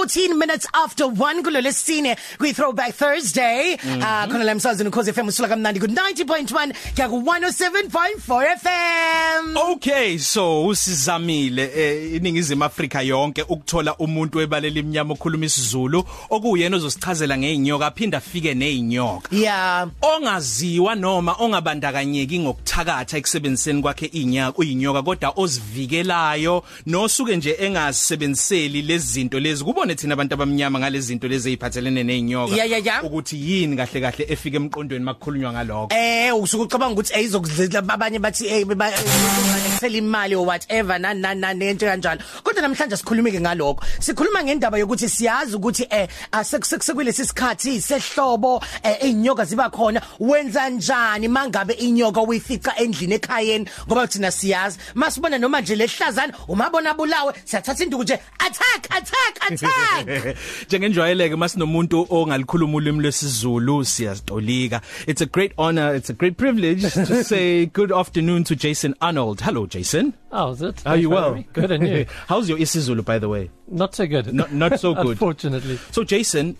14 minutes after 1 kulolesine kwi throwback Thursday. Mm -hmm. uh khona la emsazweni ukhoze FM usula kamnandi ku 90.1 kya ku 107.4 FM Okay so usizamile eh, iningizimu Afrika yonke ukuthola umuntu webalela iminyama okhuluma isiZulu okuyena ozosichazela ngeinyoka aphinda afike nezinyoka Yeah ongaziwa noma ongabandakanyeki ngokuthakatha ekusebenziseni kwakhe inyaka uyinyoka kodwa ozivikelayo nosuke nje engasebenziseli lezi zinto lezi kubone thina abantu abamnyama ngalezi zinto lezi eziphathelene nezinyoka Yeah, yeah, yeah. ukuthi yini kahle kahle efike emqondweni makukhulunywa ngalokho? Eh usuke ucabanga ukuthi ayizokuzela abanye bathi eh banexela imali or whatever nani nani nani into kanjalo. Kodwa namhlanje sikhuluma ke ngalokho. Sikhuluma ngendaba yokuthi siyazi ukuthi eh sekusekulesi sikhathi sehlobo einyoka ziba khona. Wenza njani mangabe inyoka uyifica endlini ekhayeni? Ngoba thina siyazi. Masibona noma nje lehlazana umabona bulawe siyathatha induku nje attack attack attack! njengenjwayeleke masinomuntu ongalikhuluma ulimi lwesizulu siyazitolika it's a great honor it's a great privilege to say good afternoon to Jason Arnold hello Jason Oh, is it? are you well Me. Good and you? how's your isizulu by the way Not so good. not not so good Unfortunately. so Jason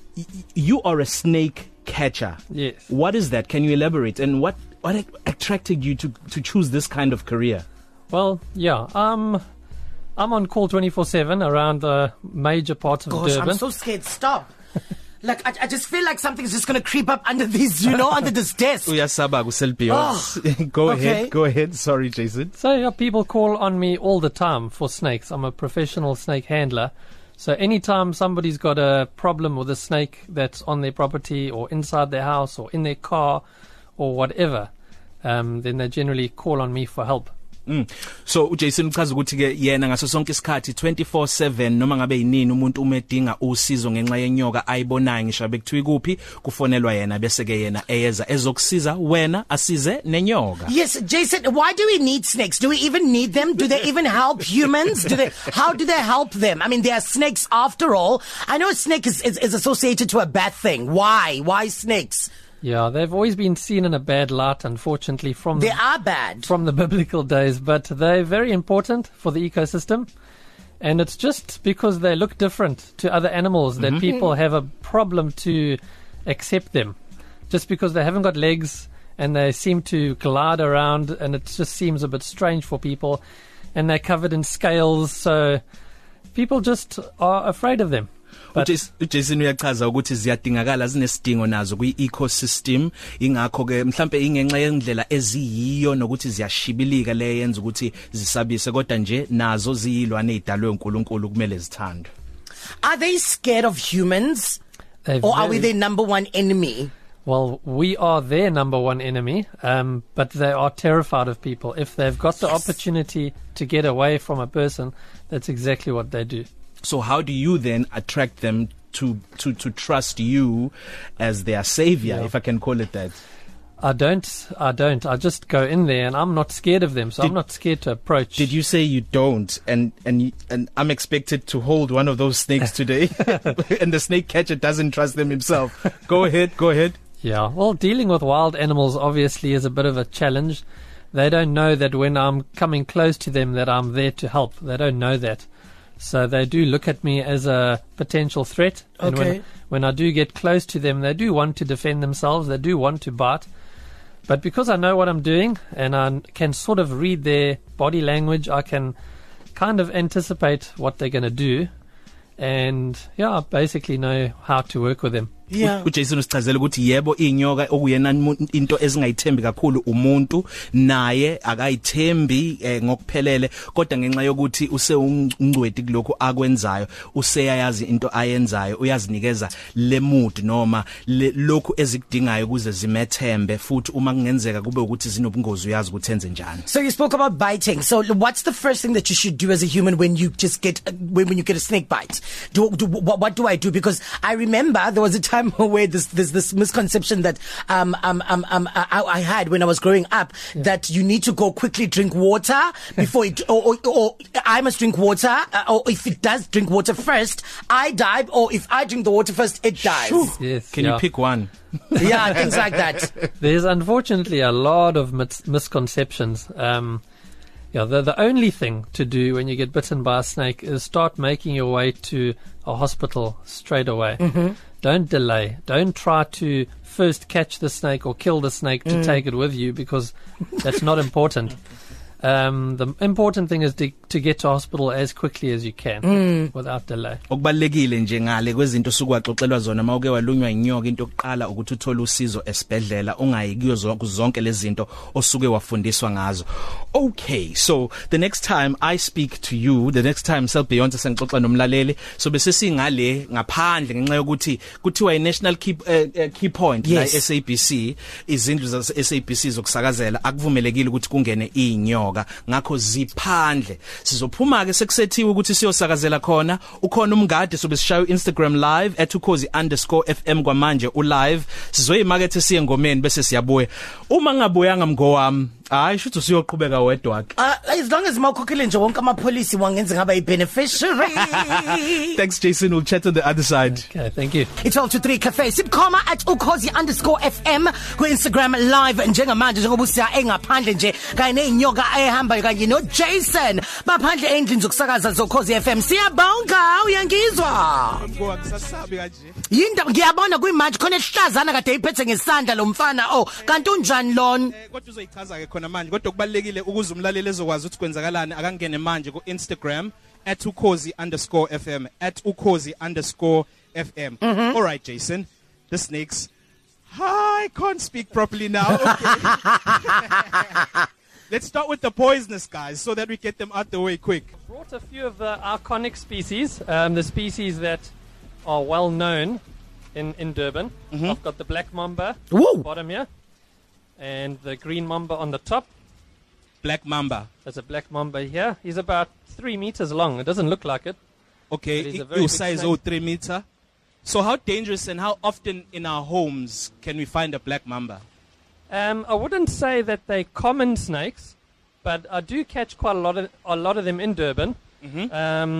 you are a snake catcher Yes. what is that can you elaborate and what what attracted you to to choose this kind of career Well, yeah. Um, I'm on call 24/7 around the major parts of Gosh, Durban. I'm so scared. Stop. Like I, I just feel like something's just gonna creep up under these, you know, under this desk. uyasaba kuselbio Oh, go okay. ahead go ahead sorry Jason So yeah, people call on me all the time for snakes. I'm a professional snake handler. So anytime somebody's got a problem with a snake that's on their property or inside their house or in their car or whatever, um, then they generally call on me for help. Mm. So uJason uchaza ukuthi ke yena ngaso sonke isikhathi 24/7 noma ngabe yinini umuntu umedinga usizo ngenxa yenyoka ayibonayo ngisho bekuthiwa kuphi kufonelwa yena bese ke yena eyeza ezokusiza wena asize nenyoka. Yes, Jason, why do we need snakes? Do we even need them? Do they even help humans? Do they how do they help them? I mean, they are snakes after all. I know a snake is is, is associated to a bad thing. Why? Why snakes? Yeah, they've always been seen in a bad light, unfortunately, from They the, are bad. from the biblical days, but they're very important for the ecosystem. And it's just because they look different to other animals that Mm-hmm. people have a problem to accept them. Just because they haven't got legs and they seem to glide around, and it just seems a bit strange for people. And they're covered in scales, so people just are afraid of them. UJason uyachaza ukuthi ziyadingakala zinesidingo nazo kwi-ecosystem ingakho ke mhlambe ingenxa yendlela eziyiyo nokuthi ziyashibilika le yenza ukuthi zisabise kodwa nje nazo ziyilwane ezidalwe uNkulunkulu kumele zithandwe Are they scared of humans? they're Or are we very- their number one enemy? Well, we are their number one enemy, um, but they are terrified of people. If they've got the Yes. opportunity to get away from a person, that's exactly what they do. So how do you then attract them to to to trust you as their savior Yeah. if I can call it that I don't, I don't. I just go in there and I'm not scared of them, so Did- I'm not scared to approach. Did you say you don't and and and I'm expected to hold one of those snakes today and the snake catcher doesn't trust them himself. Go ahead, go ahead. Yeah, well, dealing with wild animals obviously is a bit of a challenge. They don't know that when I'm coming close to them that I'm there to help. They don't know that. So they do look at me as a potential threat. And Okay. when, when I do get close to them, they do want to defend themselves. They do want to bite. But because I know what I'm doing and I can sort of read their body language, I can kind of anticipate what they're going to do. And yeah, I basically know how to work with them. Yeah. uJason usichazela ukuthi yebo inyoka okuyena into ezingayithembi kakhulu umuntu naye akayithembi eh, ngokuphelele kodwa ngenxa yokuthi use ungcweti kuloko akwenzayo useyayazi into ayenzayo uyazinikeza le mood noma lokhu ezikudingayo ukuze zimethembe futhi uma kungenzeka kube ukuthi zinobungozi uyazi ukuthi enze njani So you spoke about biting. So what's the first thing that you should do as a human when you just get when, when you get a snake bite? Do, do what, what do I do? Because I remember there was a time where this this this misconception that um um um, um I, I had when I was growing up yeah. that you need to go quickly drink water before it or, or, or I must drink water uh, or if it does drink water first I die or if I drink the water first it dies. Yes. can yeah. you pick one yeah, things like that. There's unfortunately a lot of mis- misconceptions. Um, Yeah, the, the only thing to do when you get bitten by a snake is start making your way to a hospital straight away. Mm-hmm. Don't delay. Don't try to first catch the snake or kill the snake to take it with you because that's not important. Um, the important thing is to, to get to hospital as quickly as you can without delay. okubalekile nje ngale kwezinto sukwaxoxelwa zona mawuke walunywa inyoka into yokuqala ukuthi uthole usizo esibhedlela ungayikiyo zonke zonke lezi zinto osuke wafundiswa ngazo okay so the next time i speak to you the next time sel beyond sengixoxa nomlaleli so bese singale ngaphandle ngenxa yokuthi kuthiwa i-national key, uh, uh, key point la Yes. SABC izindlu za SABC zokusakazela akuvumelekile ukuthi kungene inyoka ngakho ziphandle sizophuma ke sekusethiwe ukuthi siyosakazela khona. Ukhona umngadi sobe sishaya Instagram live @ukhozi_fm kwamanje u live sizoyimakethe siye ngomeni bese siyabuya. Uma ngingabuyanga mngowami hayi shuthu siyoqhubeka wedwa ke. Uh, as long as mawukhokhele nje wonke amapolisi wangenza ngaba yi-beneficiary thanks Jason. We'll chat on the other side. Okay, thank you. i-12 to 3 cafe sibukhoma at ukhozi underscore fm ku-instagram live njengamanje njengoba usiya engaphandle nje kanye ney'nyoka ehambayo kanye nojason. Baphandle ey'ndlini zokusakaza zokhozi fm siyabonga uyangizwa? Ngokusasabi kanje yindaba ngiyabona kwimanje khona esihlazana kade iphethe ngesandla lo mfana. Oh kanti unjani lona Eh, kodwa uzoyichaza ke khona manje kodwa kubalekile ukuze umlaleli ezokwazi ukuthi kwenzakalani akangene manje ku Instagram @ukhozi_fm @ukhozi_fm all right Jason the snakes. I can't speak properly now. Okay. Let's start with the poisonous guys so that we get them out the way quick. Brought a few of the iconic species, um, the species that are well known in, in Durban. I've got the black mamba Woo. bottom here, and the green mamba on the top. black mamba There's a black mamba here. He's about three meters long. It doesn't look like it. okay big size snake. 03 meter so how dangerous and how often in our homes can we find a black mamba Um, I wouldn't say that they're common snakes, but I do catch quite a lot of a lot of them in Durban. Mhm. Um,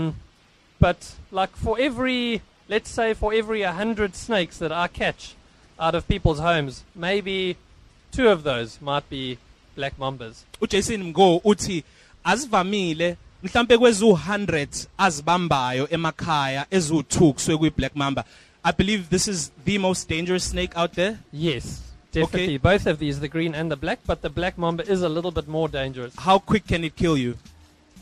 but like for every, let's say for every hundred snakes that I catch out of people's homes, maybe two of those might be black mambas. uJason Mgo uthi azivamile mhlambe kwezu 100 azibambayo emakhaya ezu2 kuswe kwi black mamba i believe this is the most dangerous snake out there Yes, definitely. Both of these, the green and the black, but the black mamba is a little bit more dangerous. how quick can it kill you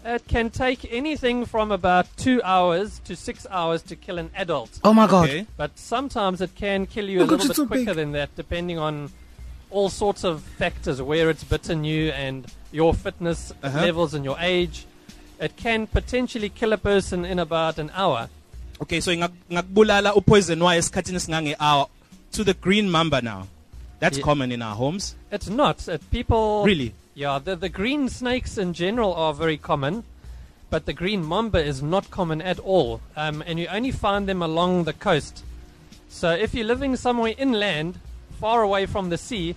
It can take anything from about two hours to six hours to kill an adult. oh my god okay But sometimes it can kill you a Oh, God, little bit it's so quicker big. than that, depending on all sorts of factors, where it's bitten you and your fitness Uh-huh. levels and your age. It can potentially kill a person in about an hour. okay so ngakubulala upoison wayo esikhathini singange hour to the green mamba now that's Ye- common in our homes It's not. It, people. really Yeah, the, the green snakes in general are very common, but the green mamba is not common at all. Um, and you only find them along the coast. So if you're living somewhere inland, far away from the sea,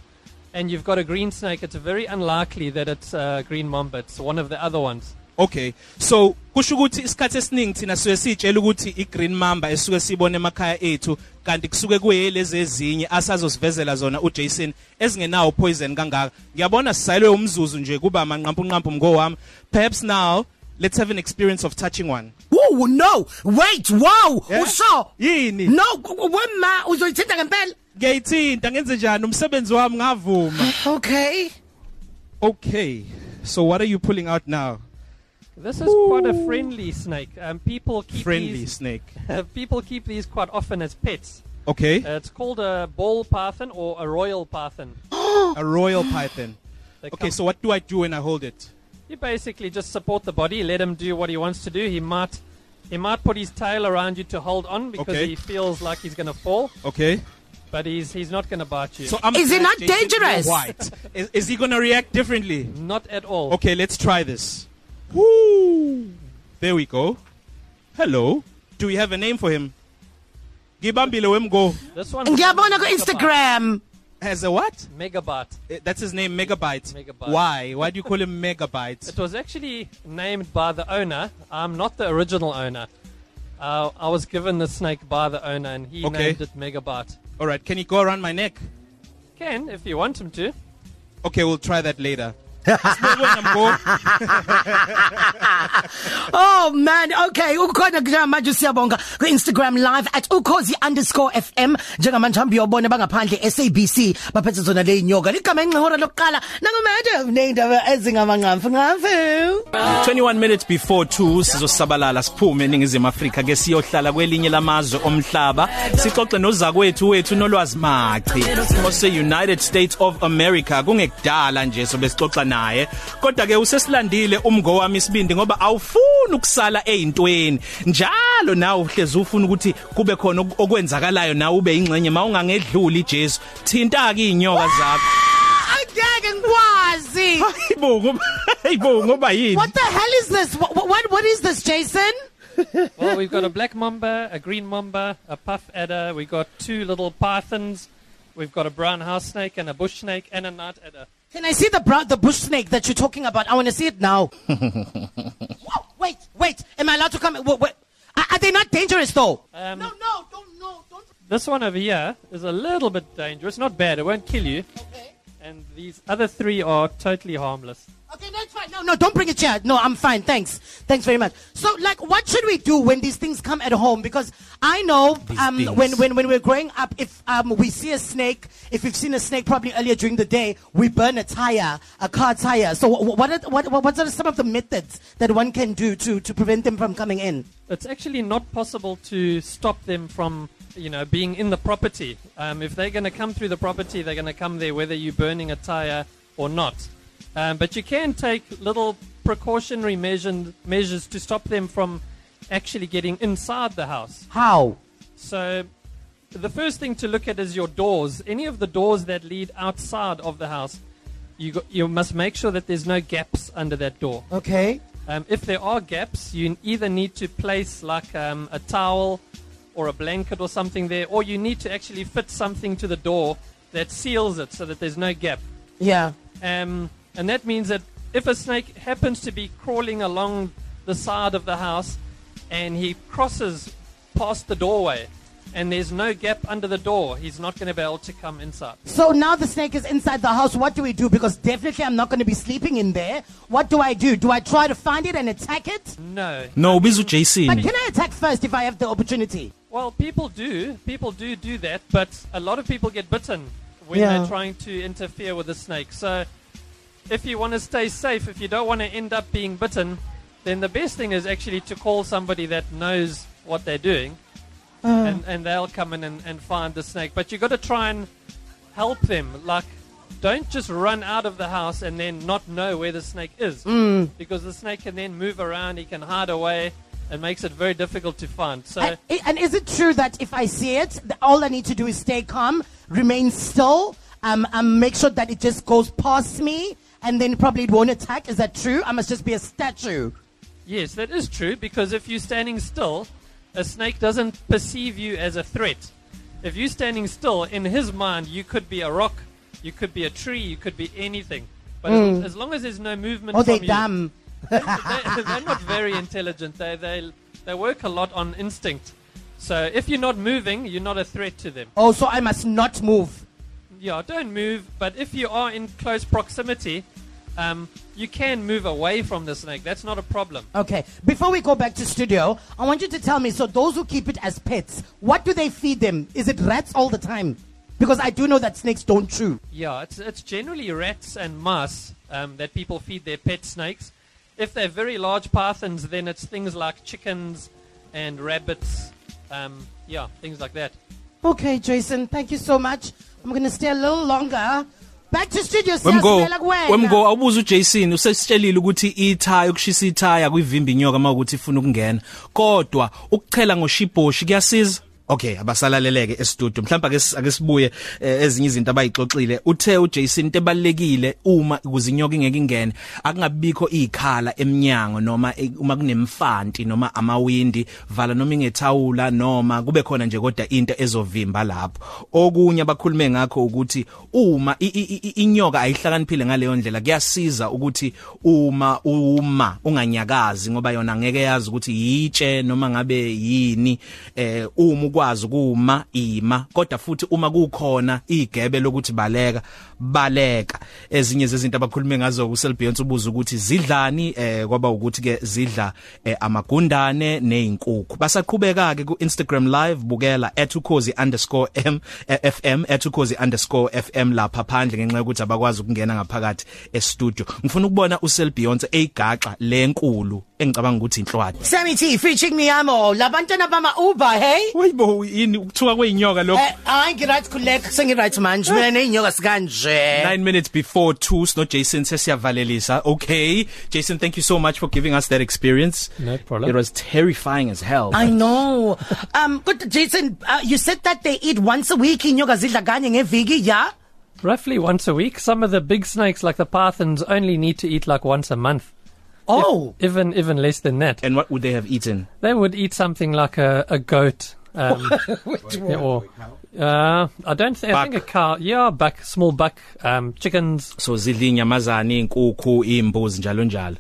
and you've got a green snake, it's very unlikely that it's a green mamba. It's one of the other ones. Okay so kusho ukuthi isikhathi esiningi thina suke sitshela ukuthi igreen mamba esuke sibone emakhaya ethu kanti kusuke kuyelezi ezinye asazosivezela zona uJason ezingenawo poison kangaka ngiyabona sisayilwe umzuzu nje kuba manqampu nqampu ngowami perhaps now let's have an experience of touching one Woo, no wait wow Yeah. usho yini no wema uzoyithinta ngempela ngiyayithinta ngenze njani umsebenzi wami ngavuma okay okay so what are you pulling out now This is quite a friendly snake. Um, people keep friendly these. snake people keep these quite often as pets. okay Uh, it's called a ball python or a royal python. a royal python They okay so what do I do when I hold it You basically just support the body, let him do what he wants to do. He might he might put his tail around you to hold on because Okay. he feels like he's going to fall, okay but he's he's not going to bite you. So I'm Is it glad not dangerous? White. Is, is he going to react differently? not at all. Okay, let's try this. Woo! There we go. Hello. Do we have a name for him? Gibambile Wemgo This one ngiyabona ku Instagram has a what? Megabyte. Eh, That's his name, Megabyte. Megabyte. Why? Why do you call him Megabyte? It was actually named by the owner. I'm not the original owner. Uh, I was given the snake by the owner, and he Okay. named it Megabyte. All right, can he go around my neck? Can if you want him to. Okay, we'll try that later. Sibona mgo Oh man, okay, ukhona nje manje siyabonga ku Instagram live @ukhozi_fm njengamanje hambi uyobona bangaphandle SABC baphethe zona le inyoka ligama enqihora lokuqala nangomede neindaba ezingamanqamfu ngamfu 21 minutes before 2 sizosabalala siphume eningizimu Afrika ke siyohlala kwelinye lamazwe omhlaba. Sixoxe nozakwethu wethu nolwazi machi ose United States of America. Kungekudala nje sobe sixoxa naye. Kodwa ke usesilandile umgo wami isibindi ngoba awufuni ukusala ezintweni njalo nawe uhlezi ufuna ukuthi kube khona ok- okwenzakalayo nawe ube ingxenye mawungangedluli iJesu. Thinta ke inyoka zakho Angeke ngikwazi. Hayibo hayibo ngoba yini? What the hell is this? What what, what is this Jason? Well, we've got a black mamba, a green mamba, a puff adder. We've got two little pythons. We've got a brown house snake and a bush snake and a night adder. Can I see the bra- the bush snake that you're talking about? I want to see it now. Whoa, wait, wait. Am I allowed to come? Wait, wait. Are, are they not dangerous though? Um, no, no, don't, no, don't. This one over here is a little bit dangerous. Not bad. It won't kill you. Okay. And these other three are totally harmless. Okay, that's fine. No, no, don't bring it here. No, I'm fine. Thanks. Thanks very much. So, like, what should we do when these things come at home? Because I know um, when, when, when we're growing up, if um, we see a snake, if we've seen a snake probably earlier during the day, we burn a tire, a car tire. So, wh- what are, what, what, what are some of the methods that one can do to, to prevent them from coming in? It's actually not possible to stop them from, you know, being in the property. Um, if they're going to come through the property, they're going to come there whether you're burning a tire or not. Um, but you can take little precautionary measure, measures to stop them from actually getting inside the house. How? So, the first thing to look at is your doors. Any of the doors that lead outside of the house, you, go, you must make sure that there's no gaps under that door. Okay. Um, if there are gaps, you either need to place like um, a towel or a blanket or something there, or you need to actually fit something to the door that seals it so that there's no gap. Yeah. Um, and that means that if a snake happens to be crawling along the side of the house and he crosses past the doorway and there's no gap under the door, he's not going to be able to come inside. So now the snake is inside the house. What do we do? Because definitely I'm not going to be sleeping in there. What do I do? Do I try to find it and attack it? No. no ubiza uJason But can I attack first if I have the opportunity? Well, people do. People do do that, but a lot of people get bitten when Yeah. they're trying to interfere with the snake. So, if you want to stay safe, if you don't want to end up being bitten, then the best thing is actually to call somebody that knows what they're doing, and, and they'll come in and, and find the snake. But you got to try and help them. Like, don't just run out of the house and then not know where the snake is, because the snake can then move around. He can hide away. It makes it very difficult to find. So. And, and is it true that if I see it, all I need to do is stay calm, remain still, um, um, make sure that it just goes past me, and then probably it won't attack? Is that true? I must just be a statue. Yes, that is true because if you're standing still, a snake doesn't perceive you as a threat. If you're standing still, in his mind, you could be a rock, you could be a tree, you could be anything. But as, as long as there's no movement Oh, from they you, dumb. they, they're not very intelligent. They, they, they work a lot on instinct. So if you're not moving, you're not a threat to them. Oh, so I must not move. Yeah, don't move. But if you are in close proximity, um, you can move away from the snake. That's not a problem. Okay. Before we go back to studio, I want you to tell me. So those who keep it as pets, what do they feed them? Is it rats all the time? Because I do know that snakes don't chew. Yeah, it's, it's generally rats and mice um, that people feed their pet snakes. If they're very large pythons, then it's things like chickens and rabbits. Um, yeah, things like that. Okay, Jason. Thank you so much. I'm going to stay a little longer. Back to studio. Wemgo siyasibela kuwena. wemgo awubuza uJason usesitshelile ukuthi ithaya ukushisa ithaya kwivimba inyoka mawukuthi ifuna ukungena kodwa ukuchela ngoshiboshi kuyasiza Okay abasalaleleke e-studio. Mhlawumbe ake si- ake sibuye eh, ezinye izinto abayixoxile. Uthe uJason into ebalekile uma kuzinyoka ingeke ingene akungabikho ikhala eminyango noma e- uma kunemfanti noma amawindi vala noma ingethawula noma kube khona nje kodwa into ezovimba lapho. Okunye abakhulume ngakho ukuthi uma inyoka ayihlakaniphile ngaleyo ndlela kuyasiza ukuthi uma uma unganyakazi ngoba yona ngeke yazi ukuthi yitshe noma ngabe yini eh uma ukwazi kuma ima kodwa futhi uma kukhona igebe lokuthi baleka baleka. Ezinye zezinto abakhulume ngazo kuselbeyonce ubuza ukuthi zidlani? Eh kwaba ukuthi ke zidla eh, amagundane nezinkukhu basaqhubeka ke ku Instagram live bukela @ukhozi_m eh, fm @ukhozi_fm lapha phandle ngenxa yokuthi abakwazi ukungena ngaphakathi e-studio. Ngifuna ukubona uselbeyonce eyigaxa lenkulu engicabanga ukuthi inhlwathi Sammy T featuring Miamo labantwana bama Uber hey? Wayibo yini? Ukuthuka kweinyoka lokho Eh hayi ngiright khuleka sengiright manje. Mina neinyoka sikanje. 9 minutes before 2 no Jason sesiyavalelisa. Okay. Jason thank you so much for giving us that experience. No problem. it was terrifying as hell. I know. Um but Jason uh, you said that they eat once a week inyoka zidla kanye ngeviki yeah Roughly once a week. Some of the big snakes, like the pythons, only need to eat like once a month. Oh Even even less than that. and what would they have eaten They would eat something like a, a goat. Um, yeah, or uh, I don't think I think a cow. Yeah, buck, small buck, um, chickens. so zidla inyamazana inkukhu imbuzi njalo njalo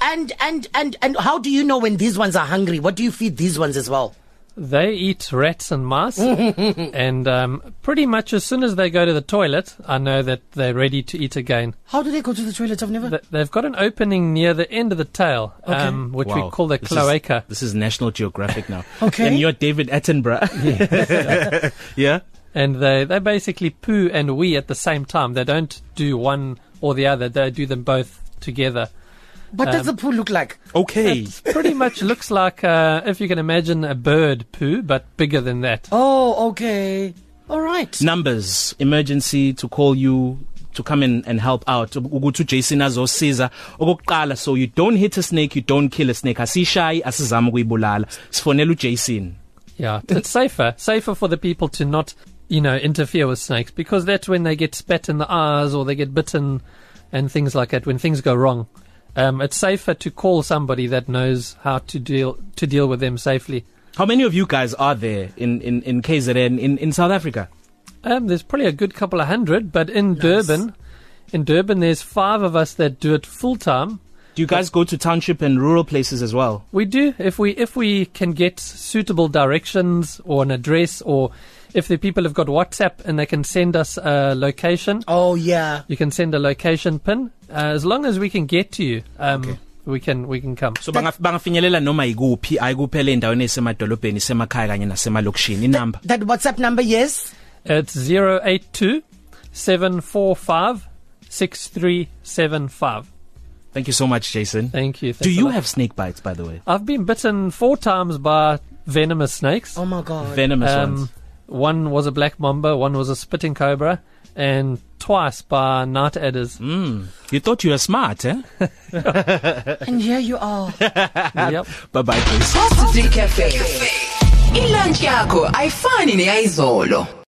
and and and and how do you know when these ones are hungry what do you feed these ones as well They eat rats and mice, and um, pretty much as soon as they go to the toilet, I know that they're ready to eat again. How do they go to the toilet I've never Th- They've got an opening near the end of the tail, um, which we call the This cloaca. is, this is National Geographic now Okay. and you're David Attenborough yeah and they they basically poo and wee at the same time. They don't do one or the other. They do them both together. What does Um, the poo look like. okay. Pretty much looks like uh, if you can imagine a bird poo, but bigger than that. Oh okay. All right. Numbers. Emergency to call you to come in and help out. Ukuthi uJason azosiza. Okokuqala so you don't hit a snake you don't kill a snake. Asishayi asizama ukuyibulala. Sifonela uJason Yeah, it's safer, safer for the people to not, you know, interfere with snakes because that's when they get spat in the eyes or they get bitten and things like that. When things go wrong, um, it's safer to call somebody that knows how to deal to deal with them safely. how many of you guys are there in in in KZN in in South Africa Um, there's probably a good couple of hundred, but in Durban, in Durban, there's five of us that do it full time. do you guys go to township and rural places as well We do if we if we can get suitable directions or an address, or if the people have got WhatsApp and they can send us a location. oh yeah You can send a location pin uh, as long as we can get to you. Um, Okay. We can we can come. so banga bangafinyelela noma yikuphi ayikuphela endaweni esemadolobheni semakhaya kanye nasemalokishini inamba that WhatsApp number yes It's zero eight two seven four five six three seven five. thank you so much Jason Thank you. do Thanks a you lot. have snake bites by the way I've been bitten four times by venomous snakes. oh my god venomous ones Um, one was a black mamba, one was a spitting cobra, and twice by night adders. mm you thought you were smart eh and here you are yep. bye bye Positive Cafe. Ilunch yakho ayifani neyizolo.